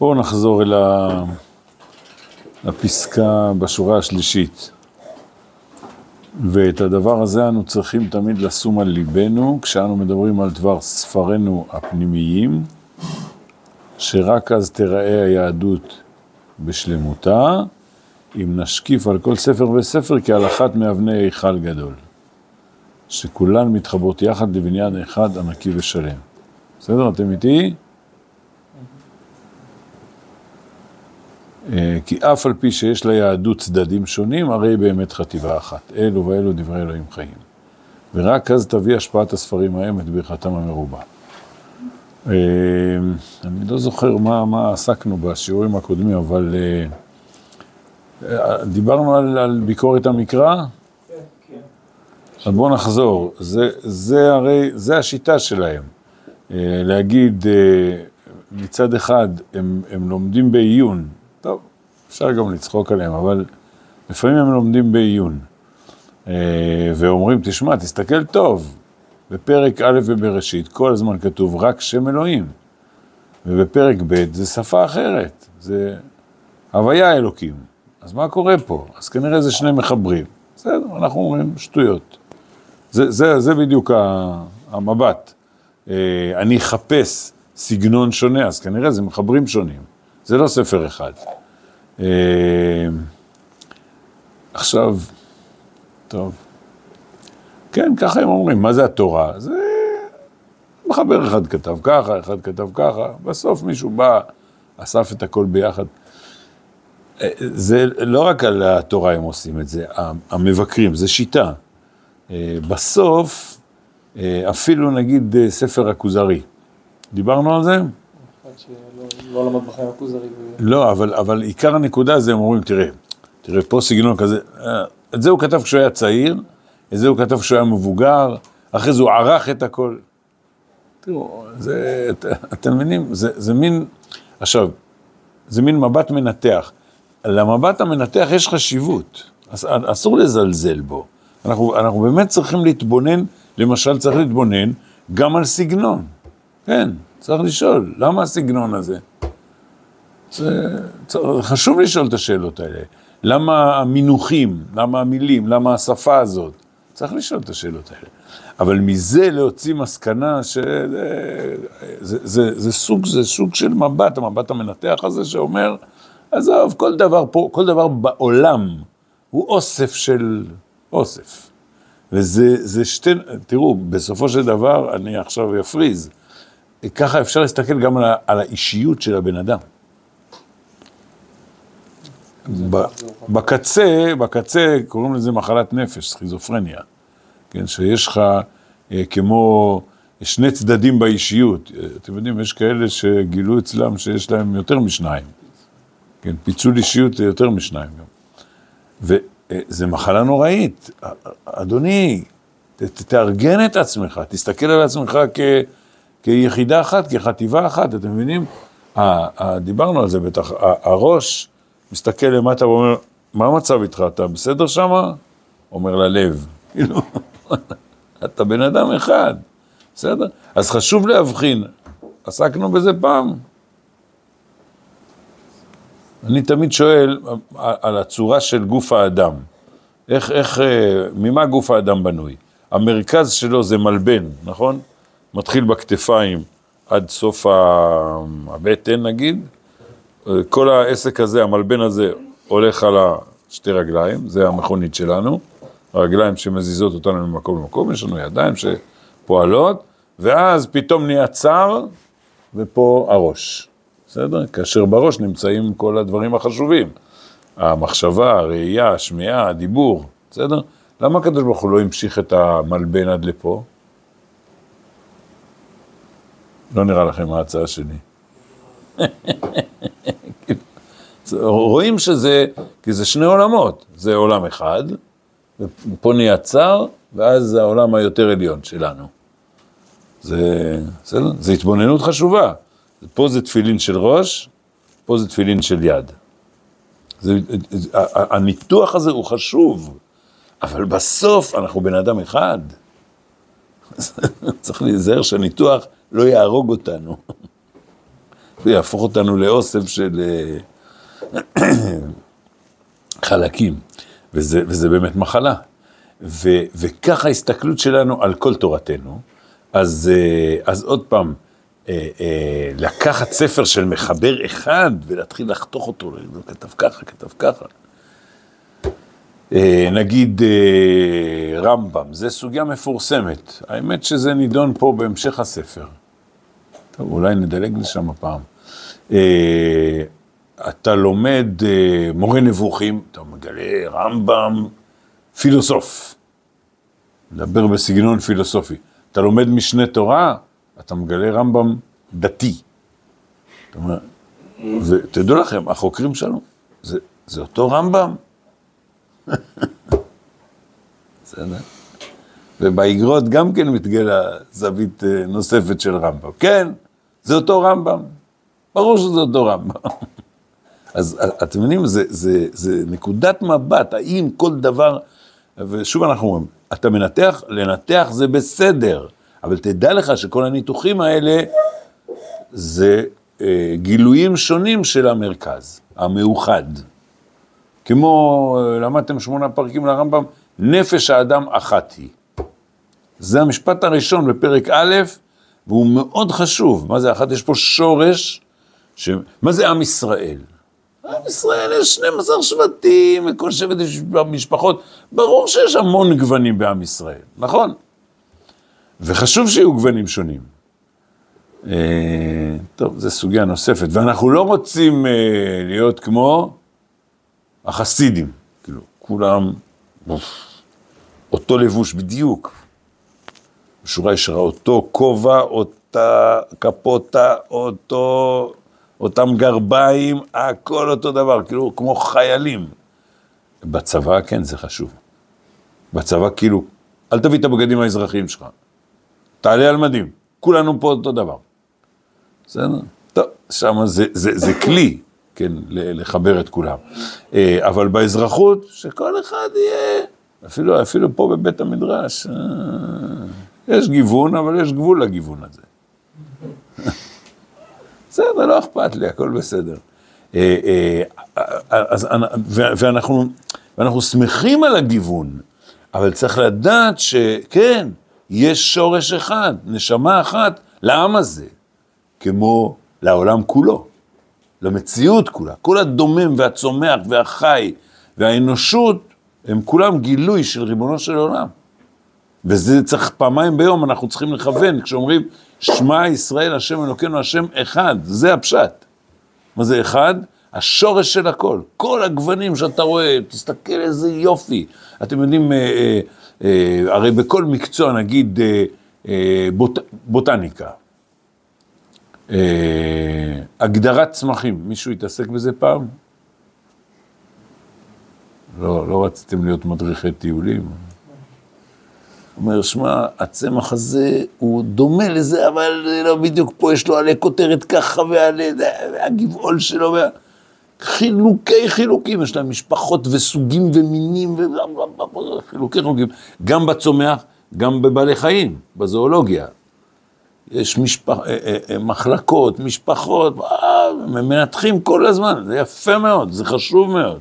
בואו נחזור אל ה... לפסקה בשורה השלישית. ואת הדבר הזה אנו צריכים תמיד לשום על ליבנו כשאנו מדברים על דבר ספרינו הפנימיים, שרק אז תיראה היהדות בשלמותה, אם נשקיף על כל ספר וספר כעל אחת מאבני היכל גדול, שכולן מתחברות יחד לבניין אחד ענקי ושלם. בסדר? אתם איתי? כי אף על פי שיש ליהדות צדדים שונים, הרי באמת חטיבה אחת. אלו ואלו דברי אלוהים חיים. ורק אז תביא השפעת הספרים ההם את ברכתם המרובה. אה, אני לא זוכר מה, מה עסקנו בשיעורים הקודמים, אבל אה, דיברנו על, על ביקורת המקרא? כן, כן. אז בואו נחזור. זה, זה הרי, זה השיטה שלהם. להגיד, מצד אחד, הם, הם לומדים בעיון, אפשר גם לצחוק עליהם, אבל לפעמים הם לומדים בעיון. אה, ואומרים, תשמע, תסתכל טוב, בפרק א' ובראשית כל הזמן כתוב רק שם אלוהים, ובפרק ב' זה שפה אחרת, זה הוויה אלוקים. אז מה קורה פה? אז כנראה זה שני מחברים. בסדר, אנחנו אומרים שטויות. זה, זה, זה בדיוק המבט. אה, אני אחפש סגנון שונה, אז כנראה זה מחברים שונים. זה לא ספר אחד. אה, עכשיו, טוב. כן, ככה הם אומרים, מה זה התורה? זה מחבר אחד כתב ככה, אחד כתב ככה, בסוף מישהו בא, אסף את הכל ביחד. אה, זה לא רק על התורה הם עושים את זה, המבקרים, זה שיטה. אה, בסוף, אפילו נגיד ספר הכוזרי, דיברנו על זה? לא למד בחיים הכוזרי. לא, אבל, אבל עיקר הנקודה זה, הם אומרים, תראה, תראה, פה סגנון כזה, אה, את זה הוא כתב כשהוא היה צעיר, את זה הוא כתב כשהוא היה מבוגר, אחרי זה הוא ערך את הכל. תראו, זה, אתם מבינים, זה, זה מין, עכשיו, זה מין מבט מנתח. למבט המנתח יש חשיבות, אסור לזלזל בו. אנחנו, אנחנו באמת צריכים להתבונן, למשל צריך להתבונן גם על סגנון. כן, צריך לשאול, למה הסגנון הזה? זה, חשוב לשאול את השאלות האלה. למה המינוחים, למה המילים, למה השפה הזאת? צריך לשאול את השאלות האלה. אבל מזה להוציא מסקנה שזה זה, זה, זה סוג, זה סוג של מבט, המבט המנתח הזה שאומר, עזוב, כל דבר פה, כל דבר בעולם הוא אוסף של אוסף. וזה שתי, תראו, בסופו של דבר, אני עכשיו אפריז, ככה אפשר להסתכל גם על, על האישיות של הבן אדם. בקצה, בקצה קוראים לזה מחלת נפש, סכיזופרניה, כן, שיש לך אה, כמו שני צדדים באישיות. אתם יודעים, יש כאלה שגילו אצלם שיש להם יותר משניים. כן, פיצול אישיות זה יותר משניים גם. וזה מחלה נוראית. אדוני, תארגן את עצמך, תסתכל על עצמך כ... כיחידה אחת, כחטיבה אחת, אתם מבינים? דיברנו על זה בטח, הראש מסתכל למטה ואומר, מה המצב איתך, אתה בסדר שמה? אומר ללב, כאילו, אתה בן אדם אחד, בסדר? אז חשוב להבחין, עסקנו בזה פעם. אני תמיד שואל על הצורה של גוף האדם. איך, איך, אה, ממה גוף האדם בנוי? המרכז שלו זה מלבן, נכון? מתחיל בכתפיים עד סוף הבטן נגיד, כל העסק הזה, המלבן הזה, הולך על השתי רגליים, זה המכונית שלנו, הרגליים שמזיזות אותנו ממקום למקום, יש לנו ידיים שפועלות, ואז פתאום נהיה צר, ופה הראש, בסדר? כאשר בראש נמצאים כל הדברים החשובים, המחשבה, הראייה, השמיעה, הדיבור, בסדר? למה הקדוש ברוך הוא לא המשיך את המלבן עד לפה? לא נראה לכם ההצעה שלי. רואים שזה, כי זה שני עולמות, זה עולם אחד, ופה נהיה צר, ואז זה העולם היותר עליון שלנו. זה, בסדר? זה התבוננות חשובה. פה זה תפילין של ראש, פה זה תפילין של יד. זה, הניתוח הזה הוא חשוב, אבל בסוף אנחנו בן אדם אחד. צריך להיזהר שהניתוח לא יהרוג אותנו. ויהפוך אותנו לאוסף של אה, חלקים, וזה, וזה באמת מחלה. ו, וככה ההסתכלות שלנו על כל תורתנו. אז, אה, אז עוד פעם, אה, אה, לקחת ספר של מחבר אחד ולהתחיל לחתוך אותו, הוא כתב ככה, כתב ככה. נגיד רמב"ם, זה סוגיה מפורסמת. האמת שזה נידון פה בהמשך הספר. טוב, אולי נדלג לשם הפעם. אתה לומד מורה נבוכים, אתה מגלה רמב"ם פילוסוף. מדבר בסגנון פילוסופי. אתה לומד משנה תורה, אתה מגלה רמב"ם דתי. ותדעו לכם, החוקרים שלנו, זה, זה אותו רמב"ם. בסדר. ובאגרות גם כן מתגלה זווית אה, נוספת של רמב"ם. כן, זה אותו רמב"ם. ברור שזה אותו רמב"ם. אז אה, אתם מבינים, זה, זה, זה נקודת מבט, האם כל דבר, ושוב אנחנו אומרים, אתה מנתח, לנתח זה בסדר, אבל תדע לך שכל הניתוחים האלה זה אה, גילויים שונים של המרכז, המאוחד. כמו, אה, למדתם שמונה פרקים לרמב"ם, נפש האדם אחת היא. זה המשפט הראשון בפרק א', והוא מאוד חשוב. מה זה אחת? יש פה שורש, ש... מה זה עם ישראל? עם ישראל יש 12 שבטים, וכל שבט יש משפחות. ברור שיש המון גוונים בעם ישראל, נכון? וחשוב שיהיו גוונים שונים. אה, טוב, זו סוגיה נוספת, ואנחנו לא רוצים אה, להיות כמו החסידים, כאילו, כולם אותו לבוש בדיוק. בשורה ישרה, אותו כובע, אותה קפוטה, אותו אותם גרביים, הכל אותו דבר, כאילו כמו חיילים. בצבא, כן, זה חשוב. בצבא, כאילו, אל תביא את הבגדים האזרחיים שלך. תעלה על מדים, כולנו פה אותו דבר. בסדר? טוב, שם זה, זה, זה כלי, כן, לחבר את כולם. אה, אבל באזרחות, שכל אחד יהיה, אפילו, אפילו פה בבית המדרש, אה, יש גיוון, אבל יש גבול לגיוון הזה. בסדר, לא אכפת לי, הכל בסדר. אה, אה, אז, ואנחנו, ואנחנו שמחים על הגיוון, אבל צריך לדעת שכן, יש שורש אחד, נשמה אחת לעם הזה, כמו לעולם כולו, למציאות כולה. כל הדומם והצומח והחי והאנושות, הם כולם גילוי של ריבונו של עולם. וזה צריך פעמיים ביום, אנחנו צריכים לכוון, כשאומרים שמע ישראל, השם אלוקינו, השם אחד, זה הפשט. מה זה אחד? השורש של הכל, כל הגוונים שאתה רואה, תסתכל איזה יופי. אתם יודעים, אה, אה, אה, הרי בכל מקצוע, נגיד אה, אה, בוט, בוטניקה, אה, הגדרת צמחים, מישהו התעסק בזה פעם? לא, לא רציתם להיות מדריכי טיולים. אומר, שמע, הצמח הזה הוא דומה לזה, אבל לא בדיוק פה, יש לו עלי כותרת ככה ועלי הגבעול שלו, וה... חילוקי חילוקים, יש להם משפחות וסוגים ומינים, וחילוקי חילוקים, גם בצומח, גם בבעלי חיים, בזואולוגיה. יש משפח, אה, אה, אה, מחלקות, משפחות, מנתחים כל הזמן, זה יפה מאוד, זה חשוב מאוד.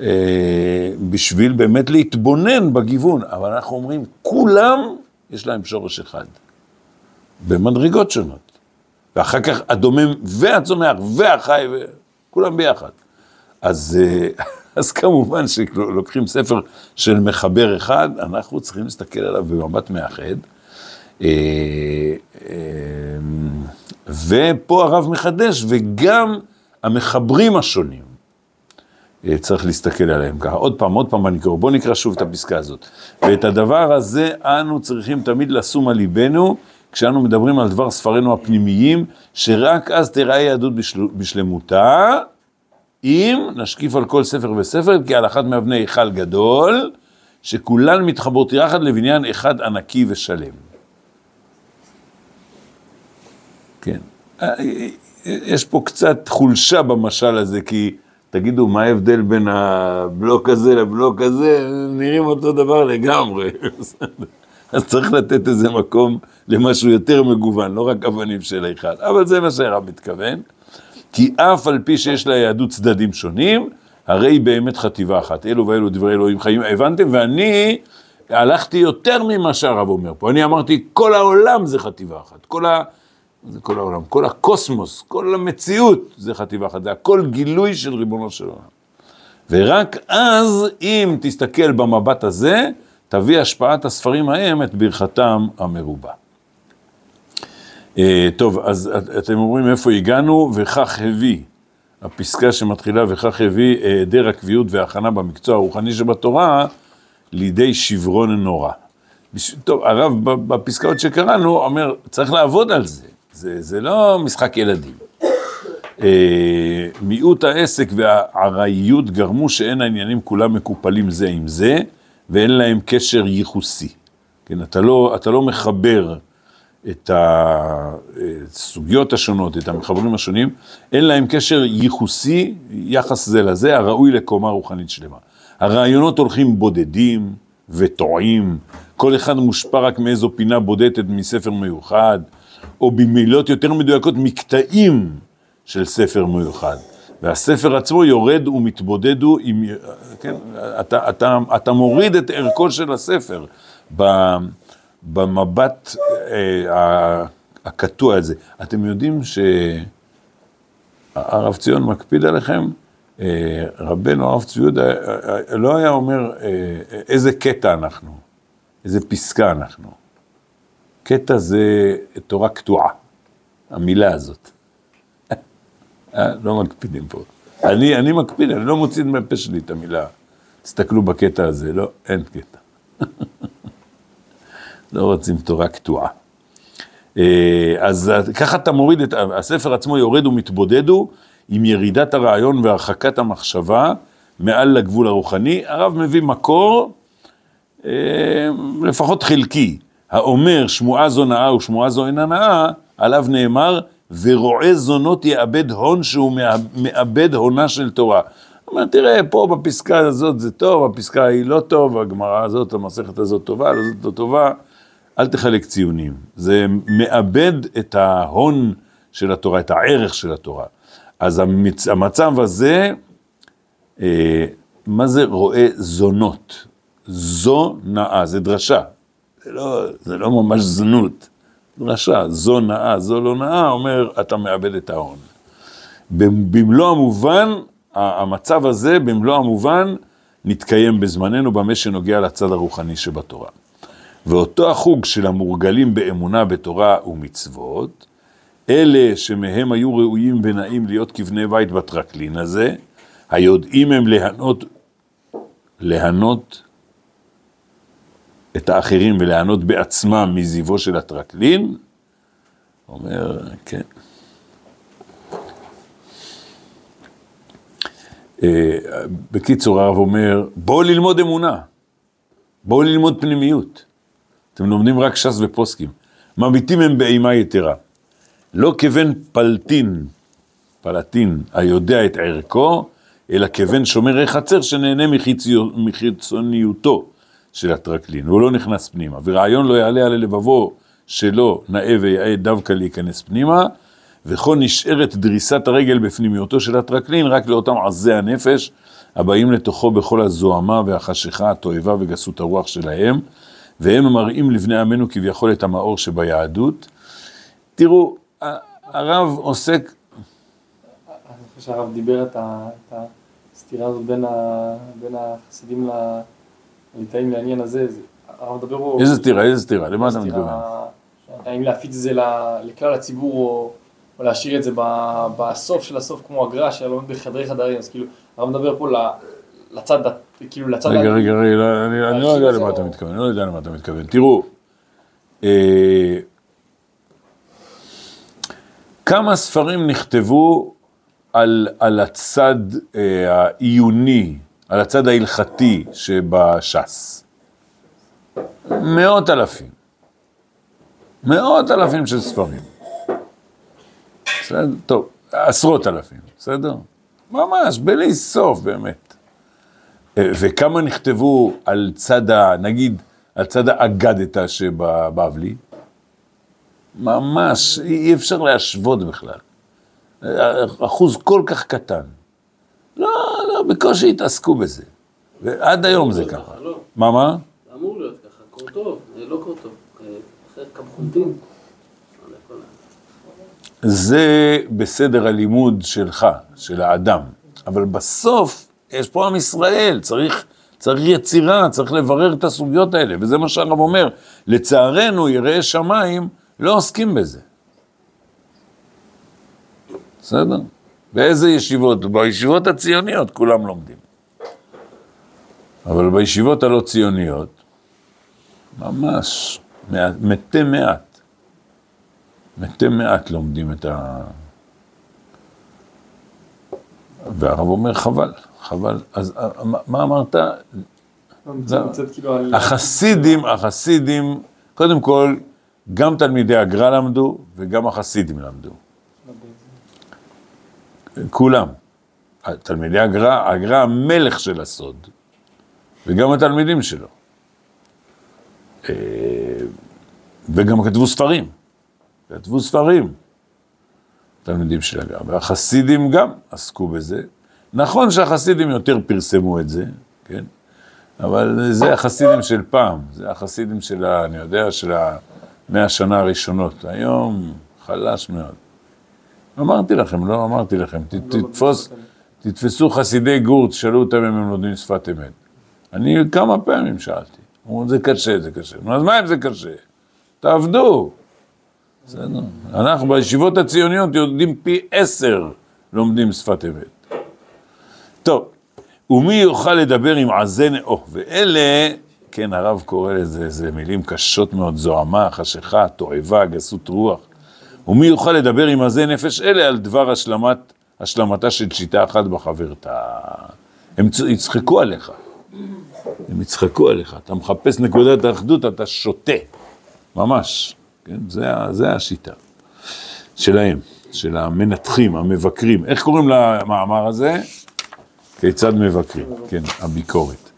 אה, בשביל באמת להתבונן בגיוון, אבל אנחנו אומרים, כולם יש להם שורש אחד, במדרגות שונות. ואחר כך הדומם והצומח והחי, כולם ביחד. אז, אה, אז כמובן שלוקחים ספר של מחבר אחד, אנחנו צריכים להסתכל עליו במבט מאחד. אה, ופה הרב מחדש, וגם המחברים השונים. אה, צריך להסתכל עליהם ככה. עוד פעם, עוד פעם אני קורא, בואו נקרא שוב את הפסקה הזאת. ואת הדבר הזה אנו צריכים תמיד לשום על ליבנו, כשאנו מדברים על דבר ספרינו הפנימיים, שרק אז תראה יהדות בשל... בשלמותה, אם נשקיף על כל ספר וספר, כי על אחת מאבני היכל גדול, שכולן מתחברות יחד לבניין אחד ענקי ושלם. כן. אה, אה, יש פה קצת חולשה במשל הזה, כי... תגידו, מה ההבדל בין הבלוק הזה לבלוק הזה? נראים אותו דבר לגמרי. אז צריך לתת איזה מקום למשהו יותר מגוון, לא רק אבנים של היכל. אבל זה מה שהרב מתכוון. כי אף על פי שיש ליהדות צדדים שונים, הרי היא באמת חטיבה אחת. אלו ואלו דברי אלוהים חיים, הבנתם? ואני הלכתי יותר ממה שהרב אומר פה. אני אמרתי, כל העולם זה חטיבה אחת. כל ה... זה כל העולם, כל הקוסמוס, כל המציאות זה חטיבה אחת, זה הכל גילוי של ריבונו של עולם. ורק אז, אם תסתכל במבט הזה, תביא השפעת הספרים ההם את ברכתם המרובה. Uh, טוב, אז אתם אומרים איפה הגענו, וכך הביא, הפסקה שמתחילה וכך הביא היעדר הקביעות וההכנה במקצוע הרוחני שבתורה, לידי שברון נורא. טוב, הרב בפסקאות שקראנו אומר, צריך לעבוד על זה, זה, זה לא משחק ילדים. אה, מיעוט העסק והארעיות גרמו שאין העניינים כולם מקופלים זה עם זה, ואין להם קשר ייחוסי. כן, אתה לא, אתה לא מחבר את הסוגיות השונות, את המחברים השונים, אין להם קשר ייחוסי, יחס זה לזה, הראוי לקומה רוחנית שלמה. הרעיונות הולכים בודדים וטועים, כל אחד מושפע רק מאיזו פינה בודדת מספר מיוחד, או במילות יותר מדויקות, מקטעים של ספר מיוחד. והספר עצמו יורד ומתבודד הוא עם, כן, אתה, אתה, אתה מוריד את ערכו של הספר במבט אה, הקטוע הזה. אתם יודעים שהרב ציון מקפיד עליכם? אה, רבנו הרב צבי יהודה אה, לא היה אומר אה, איזה קטע אנחנו, איזה פסקה אנחנו. קטע זה תורה קטועה, המילה הזאת. לא מקפידים פה. אני, אני מקפיד, אני לא מוציא מהפה שלי את המילה. תסתכלו בקטע הזה, לא, אין קטע. לא רוצים תורה קטועה. אז ככה אתה מוריד את, הספר עצמו יורד ומתבודד הוא, עם ירידת הרעיון והרחקת המחשבה מעל לגבול הרוחני. הרב מביא מקור, אה, לפחות חלקי, האומר שמועה זו נאה ושמועה זו אינה נאה, עליו נאמר, ורועה זונות יאבד הון שהוא מאבד הונה של תורה. אומר, תראה, פה בפסקה הזאת זה טוב, הפסקה היא לא טוב, הגמרא הזאת, המסכת הזאת טובה, הזאת לא טובה, אל תחלק ציונים. זה מאבד את ההון של התורה, את הערך של התורה. אז המצ... המצב הזה, אה, מה זה רואה זונות? זו נאה, זה דרשה, לא, זה לא ממש זנות, דרשה, זו נאה, זו לא נאה, אומר, אתה מאבד את ההון. במלוא המובן, המצב הזה, במלוא המובן, נתקיים בזמננו במה שנוגע לצד הרוחני שבתורה. ואותו החוג של המורגלים באמונה בתורה ומצוות, אלה שמהם היו ראויים ונאים להיות כבני בית בטרקלין הזה, היודעים הם להנות, להנות את האחרים ולהנות בעצמם מזיבו של הטרקלין, אומר, כן. אה, בקיצור, הרב אומר, בואו ללמוד אמונה, בואו ללמוד פנימיות. אתם לומדים רק ש"ס ופוסקים. מביטים הם באימה יתרה. לא כבן פלטין, פלטין, היודע את ערכו, אלא כבן שומר חצר שנהנה מחיצוניותו של הטרקלין, הוא לא נכנס פנימה, ורעיון לא יעלה על לבבו שלו נאה ויאה דווקא להיכנס פנימה, וכל נשארת דריסת הרגל בפנימיותו של הטרקלין רק לאותם עזי הנפש הבאים לתוכו בכל הזוהמה והחשיכה, התועבה וגסות הרוח שלהם, והם מראים לבני עמנו כביכול את המאור שביהדות. תראו, הרב עוסק... אני חושב שהרב דיבר את הסתירה הזאת בין, ה, בין החסידים לליטאים לעניין הזה, הרב מדבר פה... איזה סתירה? איזה סתירה? למה אתה מתכוון? האם להפיץ את זה לכלל הציבור או, או להשאיר את זה בסוף של הסוף כמו הגר"א שהיה לומד בחדרי חדרים, אז כאילו, הרב מדבר פה לצד, כאילו לצד... רגע, רגע, רגע, לא, אני, לא יודע למה אתה מתכוון, אני לא יודע למה אתה מתכוון. תראו, אה, כמה ספרים נכתבו על, על הצד אה, העיוני, על הצד ההלכתי שבש"ס? מאות אלפים. מאות אלפים של ספרים. בסדר? טוב, עשרות אלפים, בסדר? ממש, בלי סוף, באמת. אה, וכמה נכתבו על צד ה... נגיד, על צד האגדתא שבבבלי, ממש, אי אפשר להשוות בכלל. אחוז כל כך קטן. לא, לא, בקושי התעסקו בזה. ועד היום זה ככה. לא. מה, מה? אמור להיות ככה, קור טוב, זה לא קור טוב. אה, קמחונטין. זה בסדר הלימוד שלך, של האדם. אבל בסוף, יש פה עם ישראל, צריך, צריך יצירה, צריך לברר את הסוגיות האלה, וזה מה שהרב אומר. לצערנו, יראי שמיים לא עוסקים בזה. בסדר? באיזה ישיבות? בישיבות הציוניות כולם לומדים. אבל בישיבות הלא ציוניות, ממש, מעט, מתי מעט. מתי מעט לומדים את ה... והרב אומר, חבל, חבל. אז מה- מה אמרת? קצת כאילו. החסידים, החסידים, קודם כל, גם תלמידי הגר"א למדו וגם החסידים למדו. כולם. תלמידי הגר"א, הגר"א המלך של הסוד, וגם התלמידים שלו. אה, וגם כתבו ספרים. כתבו ספרים, תלמידים של הגר"א. והחסידים גם עסקו בזה. נכון שהחסידים יותר פרסמו את זה, כן? אבל זה החסידים של פעם, זה החסידים של, ה, אני יודע, של המאה השנה הראשונות. היום חלש מאוד. אמרתי לכם, לא אמרתי לכם, ת, תתפוס, תתפסו חסידי גור, תשאלו אותם אם הם לומדים שפת אמת. אני כמה פעמים שאלתי, אמרו, זה קשה, זה קשה. אז מה אם זה קשה? תעבדו. בסדר. אנחנו בישיבות הציוניות יודעים פי עשר לומדים שפת אמת. טוב, ומי יוכל לדבר עם עזי נאו? ואלה, כן, הרב קורא לזה, זה מילים קשות מאוד, זוהמה, חשיכה, תועבה, גסות רוח. ומי יוכל לדבר עם עזי נפש אלה על דבר השלמת, השלמתה של שיטה אחת בחברתה? הם יצחקו עליך. הם יצחקו עליך. אתה מחפש נקודת האחדות, אתה שותה. ממש. כן, זה, זה השיטה שלהם, של המנתחים, המבקרים. איך קוראים למאמר הזה? כיצד מבקרים, כן, הביקורת.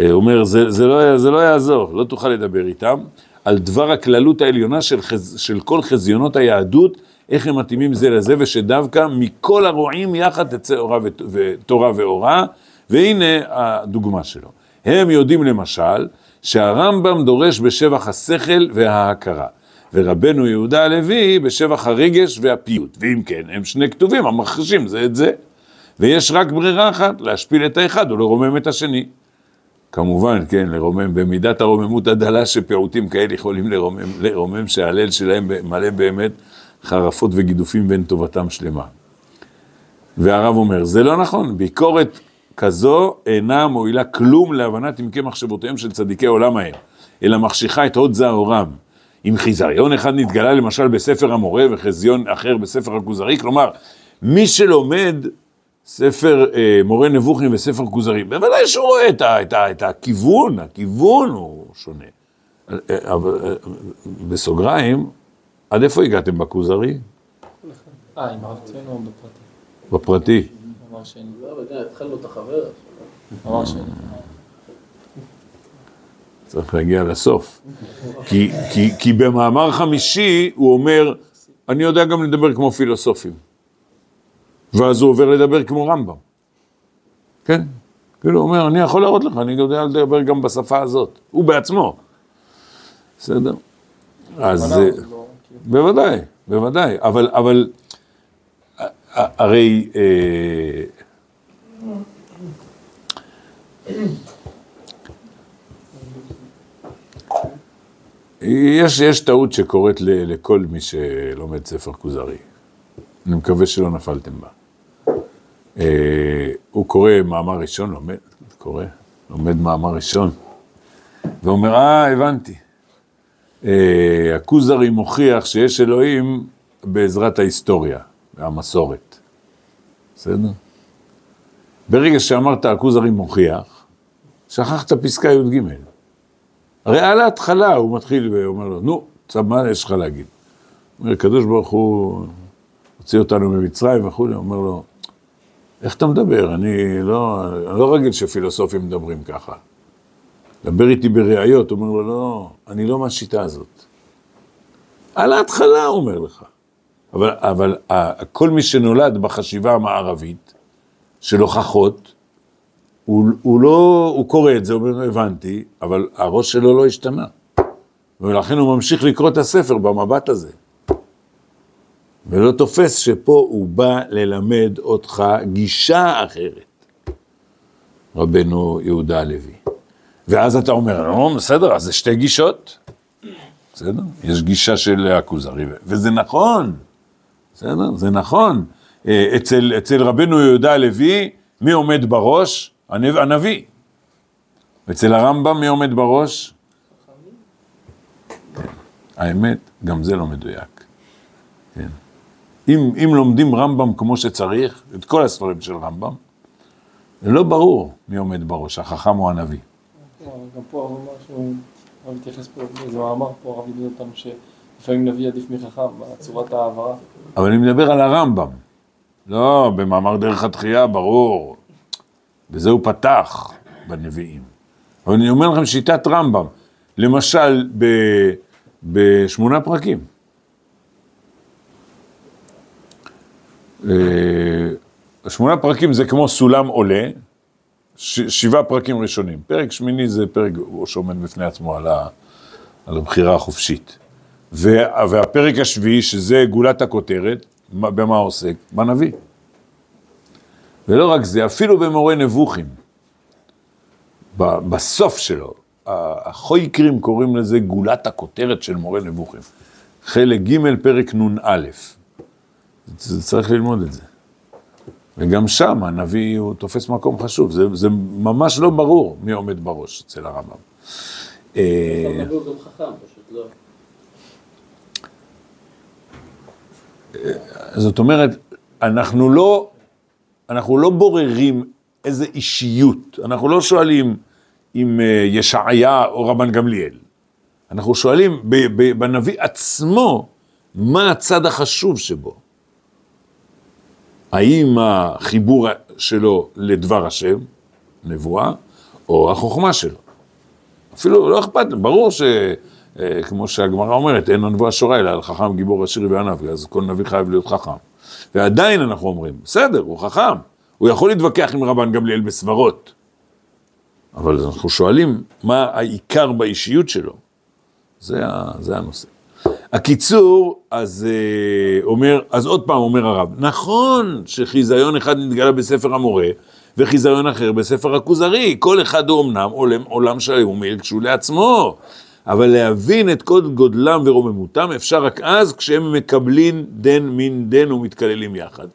אה, אומר, זה, זה, לא, זה לא יעזור, לא תוכל לדבר איתם, על דבר הכללות העליונה של, חז, של כל חזיונות היהדות, איך הם מתאימים זה לזה, ושדווקא מכל הרועים יחד תצא אורה ות- ותורה ואורה, והנה הדוגמה שלו. הם יודעים למשל, שהרמב"ם דורש בשבח השכל וההכרה, ורבנו יהודה הלוי בשבח הרגש והפיוט, ואם כן, הם שני כתובים המכחישים זה את זה. ויש רק ברירה אחת, להשפיל את האחד ולרומם את השני. כמובן, כן, לרומם במידת הרוממות הדלה שפירוטים כאלה יכולים לרומם, לרומם שההלל שלהם מלא באמת חרפות וגידופים בין טובתם שלמה. והרב אומר, זה לא נכון, ביקורת כזו אינה מועילה כלום להבנת עמקי מחשבותיהם של צדיקי עולם ההם, אלא מחשיכה את הוד זעורם. אם חיזיון אחד נתגלה למשל בספר המורה וחזיון אחר בספר הכוזרי, כלומר, מי שלומד ספר אה, מורה נבוכי וספר כוזרי, בוודאי שהוא רואה את, ה, את, ה, את הכיוון, הכיוון הוא שונה. אה, אה, אבל אה, בסוגריים, עד איפה הגעתם בכוזרי? אה, עם הרב או בפרטי? בפרטי. אמר שני. לא, אבל הנה, התחלנו את החבר. אמר שני. צריך להגיע לסוף. כי, כי, כי במאמר חמישי הוא אומר, אני יודע גם לדבר כמו פילוסופים. ואז הוא עובר לדבר כמו רמב"ם. כן, כאילו הוא אומר, אני יכול להראות לך, אני יודע לדבר גם בשפה הזאת. הוא בעצמו. בסדר? אז... מנה, אה, לא. בוודאי, בוודאי, אבל, אבל הרי אה, יש, יש טעות שקורית לכל מי שלומד ספר כוזרי. אני מקווה שלא נפלתם בה. אה, הוא קורא מאמר ראשון, לומד, קורא, לומד מאמר ראשון, ואומר, אה, הבנתי. אה, הכוזרי מוכיח שיש אלוהים בעזרת ההיסטוריה והמסורת. בסדר? ברגע שאמרת הכוזרי מוכיח, שכחת פסקה י"ג. הרי על ההתחלה הוא מתחיל ואומר לו, נו, מה יש לך להגיד? אומר, הקדוש ברוך הוא הוציא אותנו ממצרים וכולי, אומר לו, איך אתה מדבר? אני לא, אני לא רגיל שפילוסופים מדברים ככה. דבר איתי בראיות, אומר לו, לא, אני לא מהשיטה הזאת. על ההתחלה הוא אומר לך. אבל, אבל כל מי שנולד בחשיבה המערבית של הוכחות, הוא, הוא לא, הוא קורא את זה, הוא אומר, הבנתי, אבל הראש שלו לא השתנה. ולכן הוא ממשיך לקרוא את הספר במבט הזה. ולא תופס שפה הוא בא ללמד אותך גישה אחרת. רבנו יהודה הלוי. ואז אתה אומר, לא, בסדר, אז זה שתי גישות. בסדר? יש גישה של הכוזרי, וזה נכון. בסדר? זה נכון. אה, אצל, אצל רבנו יהודה הלוי, מי עומד בראש? הנב- הנביא. אצל הרמב"ם, מי עומד בראש? כן. האמת, גם זה לא מדויק. כן. אם, אם לומדים רמב"ם כמו שצריך, את כל הספרים של רמב"ם, זה לא ברור מי עומד בראש, החכם או הנביא. גם פה הרב אמר שהוא, הרב התייחס פה באיזה מאמר פה, הרב לימד אותנו שלפעמים נביא עדיף מחכם בצורת ההעברה. אבל אני מדבר על הרמב"ם. לא, במאמר דרך התחייה, ברור. בזה הוא פתח בנביאים. אבל אני אומר לכם שיטת רמב"ם, למשל ב, בשמונה פרקים. שמונה פרקים זה כמו סולם עולה, ש, שבעה פרקים ראשונים. פרק שמיני זה פרק שעומד בפני עצמו על, ה, על הבחירה החופשית. וה- והפרק השביעי, שזה גולת הכותרת, מה- במה עוסק? בנביא. ולא רק זה, אפילו במורה נבוכים, בסוף שלו, החויקרים קוראים לזה גולת הכותרת של מורה נבוכים. חלק ג' פרק נ"א. זה- צריך ללמוד את זה. וגם שם הנביא הוא תופס מקום חשוב, זה, זה ממש לא ברור מי עומד בראש אצל הרמב"ם. אה, פשוט לא. זאת אומרת, אנחנו לא, אנחנו לא בוררים איזה אישיות, אנחנו לא שואלים אם אה, ישעיה או רבן גמליאל. אנחנו שואלים בנביא עצמו, מה הצד החשוב שבו? האם החיבור שלו לדבר השם, נבואה, או החוכמה שלו? אפילו לא אכפת, ברור ש... אה, כמו שהגמרא אומרת, אין הנבואה שורה אלא על חכם, גיבור, עשיר וענב, אז כל נביא חייב להיות חכם. ועדיין אנחנו אומרים, בסדר, הוא חכם, הוא יכול להתווכח עם רבן גמליאל בסברות, אבל אנחנו שואלים מה העיקר באישיות שלו, זה, זה הנושא. הקיצור, אז אה, אומר, אז עוד פעם אומר הרב, נכון שחיזיון אחד נתגלה בספר המורה, וחיזיון אחר בספר הכוזרי, כל אחד הוא אמנם עולם, עולם שלם ומעיל כשהוא לעצמו, אבל להבין את כל גודלם ורוממותם אפשר רק אז כשהם מקבלים דן מן דן ומתקללים יחד.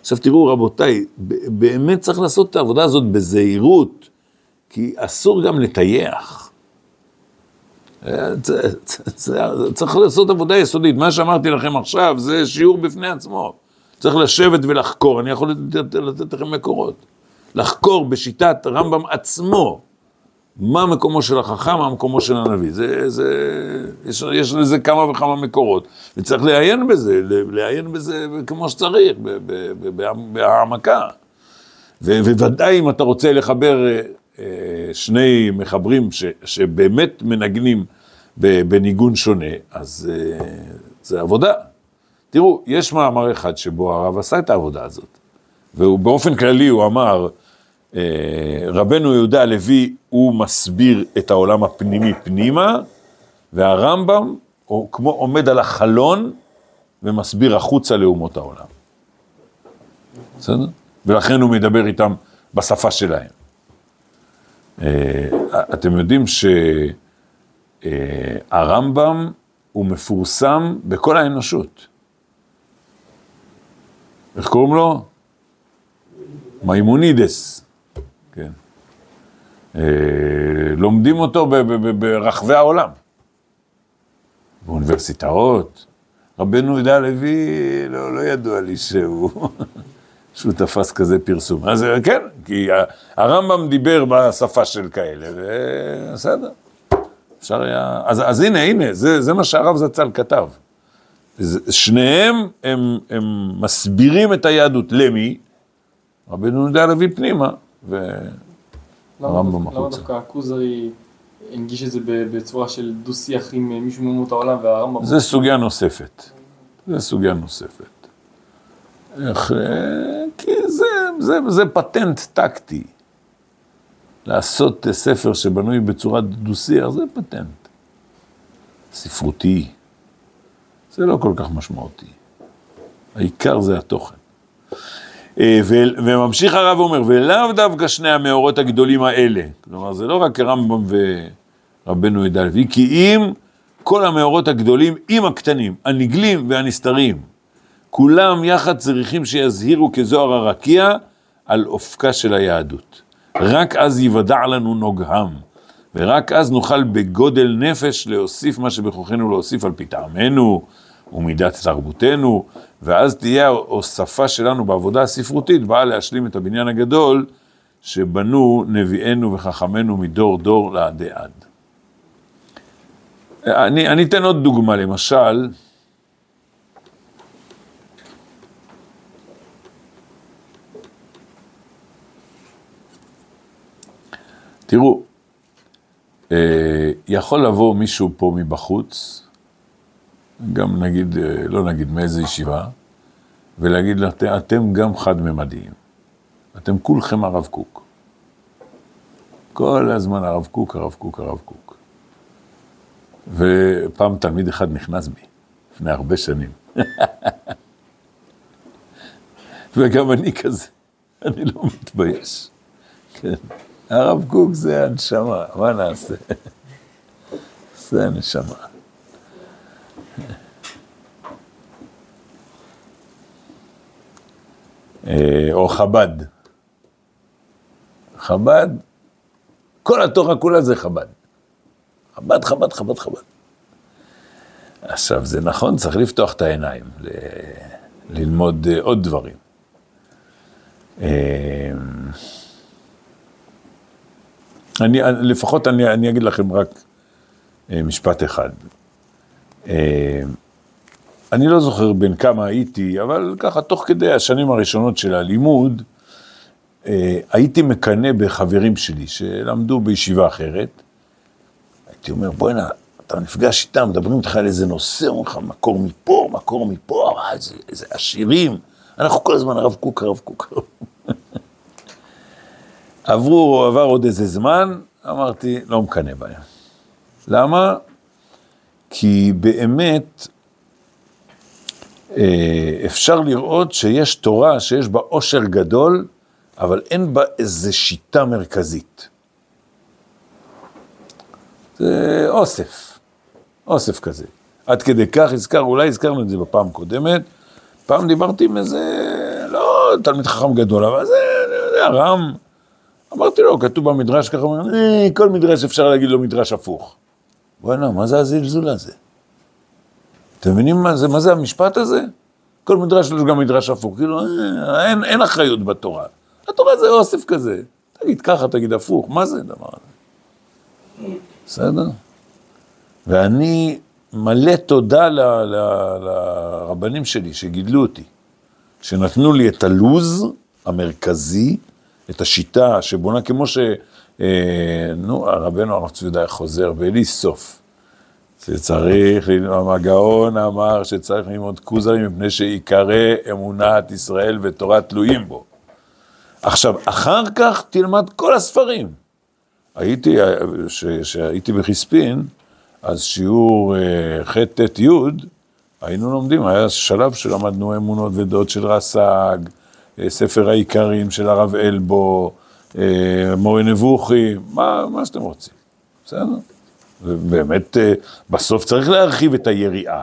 עכשיו תראו רבותיי, באמת צריך לעשות את העבודה הזאת בזהירות, כי אסור גם לטייח. צריך לעשות עבודה יסודית. מה שאמרתי לכם עכשיו זה שיעור בפני עצמו. צריך לשבת ולחקור, אני יכול לתת, לתת לכם מקורות. לחקור בשיטת רמב"ם עצמו, מה מקומו של החכם, מה מקומו של הנביא. זה, זה, יש, יש לזה כמה וכמה מקורות, וצריך לעיין בזה, לעיין בזה כמו שצריך, בהעמקה. ו- וודאי אם אתה רוצה לחבר שני מחברים ש, שבאמת מנגנים בניגון שונה, אז אה, זה עבודה. תראו, יש מאמר אחד שבו הרב עשה את העבודה הזאת, ובאופן כללי הוא אמר, אה, רבנו יהודה הלוי הוא מסביר את העולם הפנימי פנימה, והרמב"ם הוא כמו עומד על החלון ומסביר החוצה לאומות העולם. בסדר? ולכן הוא מדבר איתם בשפה שלהם. אה, אתם יודעים שהרמב"ם הוא מפורסם בכל האנושות. איך קוראים לו? מימונידס. כן. אה, לומדים אותו ברחבי העולם. באוניברסיטאות. רבנו יהודה הלוי, לא, לא ידוע לי שהוא, שהוא תפס כזה פרסום. אז אה, כן, כי הרמב"ם דיבר בשפה של כאלה, ובסדר. אפשר היה... אז, אז הנה, הנה, זה, זה מה שהרב זצ"ל כתב. שניהם הם, הם מסבירים את היהדות. למי? רבנו יהודה הלוי פנימה, ו... למה הרמב"ם דווקא- למה החוצה. דווקא הכוזרי הנגיש את זה בצורה של דו-שיח עם אה, מישהו מאומות העולם והרמב"ם. זה סוגיה נוספת. זה סוגיה נוספת. איך, אה, כי זה, זה, זה פטנט טקטי. לעשות אה, ספר שבנוי בצורת דו-שיח, זה פטנט. ספרותי. זה לא כל כך משמעותי. העיקר זה התוכן. אה, ו- וממשיך הרב ואומר, ולאו דווקא שני המאורות הגדולים האלה, כלומר זה לא רק רמב"ם ורבנו י"א, כי אם כל המאורות הגדולים עם הקטנים, הנגלים והנסתרים, כולם יחד צריכים שיזהירו כזוהר הרקיע על אופקה של היהדות. רק אז יוודע לנו נוגהם, ורק אז נוכל בגודל נפש להוסיף מה שבכוחנו להוסיף על פי טעמנו ומידת תרבותנו, ואז תהיה ההוספה שלנו בעבודה הספרותית, באה להשלים את הבניין הגדול שבנו נביאנו וחכמינו מדור דור לעדי עד. אני, אני אתן עוד דוגמה, למשל, תראו, אה, יכול לבוא מישהו פה מבחוץ, גם נגיד, אה, לא נגיד מאיזה ישיבה, ולהגיד "אתם- אתם גם חד-ממדיים. אתם כולכם הרב קוק. כל הזמן הרב קוק, הרב קוק, הרב קוק. ופעם תלמיד אחד נכנס בי, לפני הרבה שנים. וגם אני כזה, אני לא מתבייש. כן. הרב קוק זה הנשמה, מה נעשה? זה הנשמה. אה, או חב"ד. חב"ד, כל התורה כולה זה חב"ד. חב"ד, חב"ד, חב"ד, חב"ד. עכשיו, זה נכון, צריך לפתוח את העיניים, ל- ללמוד אה, עוד דברים. אני, לפחות אני, אני אגיד לכם רק אה, משפט אחד. אה, אני לא זוכר בין כמה הייתי, אבל ככה, תוך כדי השנים הראשונות של הלימוד, אה, הייתי מקנא בחברים שלי שלמדו בישיבה אחרת. הייתי אומר, בוא'נה, אתה נפגש איתם, מדברים איתך על איזה נושא, אומרים לך, מקור מפה, מקור מפה, איזה, איזה עשירים. אנחנו כל הזמן הרב קוק, הרב קוק. הרב. עברו, עבר עוד איזה זמן, אמרתי, לא מקנא בהם. למה? כי באמת, אה, אפשר לראות שיש תורה שיש בה עושר גדול, אבל אין בה איזה שיטה מרכזית. זה אוסף, אוסף כזה. עד כדי כך הזכר, אולי הזכרנו את זה בפעם הקודמת, פעם דיברתי עם איזה, לא תלמיד חכם גדול, אבל זה, זה הרם. אמרתי לו, כתוב במדרש ככה, אומר, "אה, כל מדרש אפשר להגיד לו מדרש הפוך. בוא'נה, מה זה הזלזול הזה? אתם מבינים מה זה, מה זה המשפט הזה? כל מדרש יש גם מדרש הפוך, כאילו, אה, אין, אין אחריות בתורה. התורה זה אוסף כזה. תגיד ככה, תגיד הפוך, מה זה הדבר הזה? בסדר? ואני מלא תודה ל, ל, לרבנים שלי שגידלו אותי, שנתנו לי את הלוז המרכזי, את השיטה שבונה כמו ש... אה, נו, רבנו הרב צבי יהודה חוזר, בלי סוף. שצריך, ללמוד- הגאון אמר שצריך ללמוד כוזרי מפני שעיקרי אמונת ישראל ותורה תלויים בו. עכשיו, אחר כך תלמד כל הספרים. הייתי, כשהייתי בחיספין, אז שיעור אה, ח' ט' י', היינו לומדים, היה שלב שלמדנו אמונות ודעות של רס"ג, אה, ספר העיקרים של הרב אלבו, אה, מורה נבוכי, מה, מה שאתם רוצים, בסדר? ובאמת, אה, בסוף צריך להרחיב את היריעה,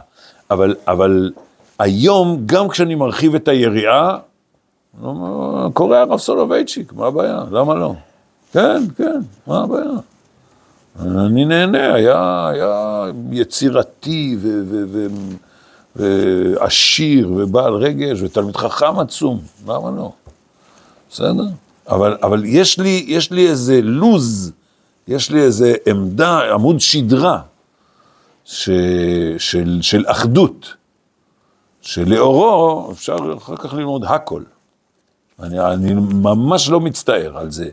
אבל, אבל היום, גם כשאני מרחיב את היריעה, לא, קורא הרב סולובייצ'יק, מה הבעיה? למה לא? כן, כן, מה הבעיה? אני נהנה, היה, היה יצירתי ו- ו- ו- ועשיר ובעל רגש ותלמיד חכם עצום, למה לא? בסדר? אבל, אבל יש, לי, יש לי איזה לוז, יש לי איזה עמדה, עמוד שדרה ש, של, של אחדות, שלאורו אפשר אחר כך ללמוד הכל. אני, אני ממש לא מצטער על זה,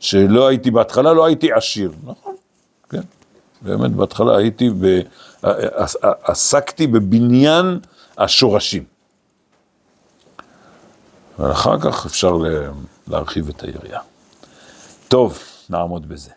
שלא הייתי, בהתחלה לא הייתי עשיר, נכון. באמת, בהתחלה הייתי, ב... עסקתי בבניין השורשים. ואחר כך אפשר להרחיב את היריעה. טוב, נעמוד בזה.